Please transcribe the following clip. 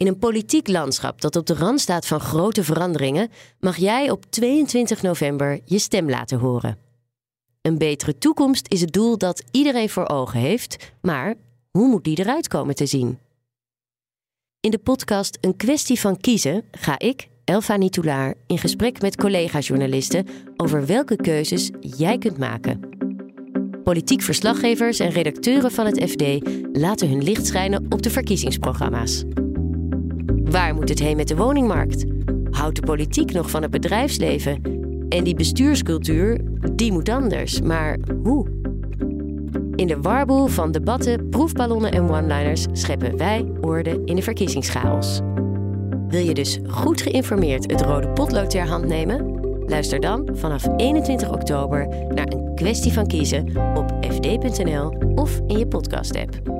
In een politiek landschap dat op de rand staat van grote veranderingen, mag jij op 22 november je stem laten horen. Een betere toekomst is het doel dat iedereen voor ogen heeft, maar hoe moet die eruit komen te zien? In de podcast Een kwestie van kiezen ga ik, Elfa Nitoulaar, in gesprek met collega-journalisten over welke keuzes jij kunt maken. Politiek verslaggevers en redacteuren van het FD laten hun licht schijnen op de verkiezingsprogramma's. Waar moet het heen met de woningmarkt? Houdt de politiek nog van het bedrijfsleven? En die bestuurscultuur, die moet anders. Maar hoe? In de warboel van debatten, proefballonnen en one-liners scheppen wij orde in de verkiezingschaos. Wil je dus goed geïnformeerd het rode potlood ter hand nemen? Luister dan vanaf 21 oktober naar een kwestie van kiezen op fd.nl of in je podcast-app.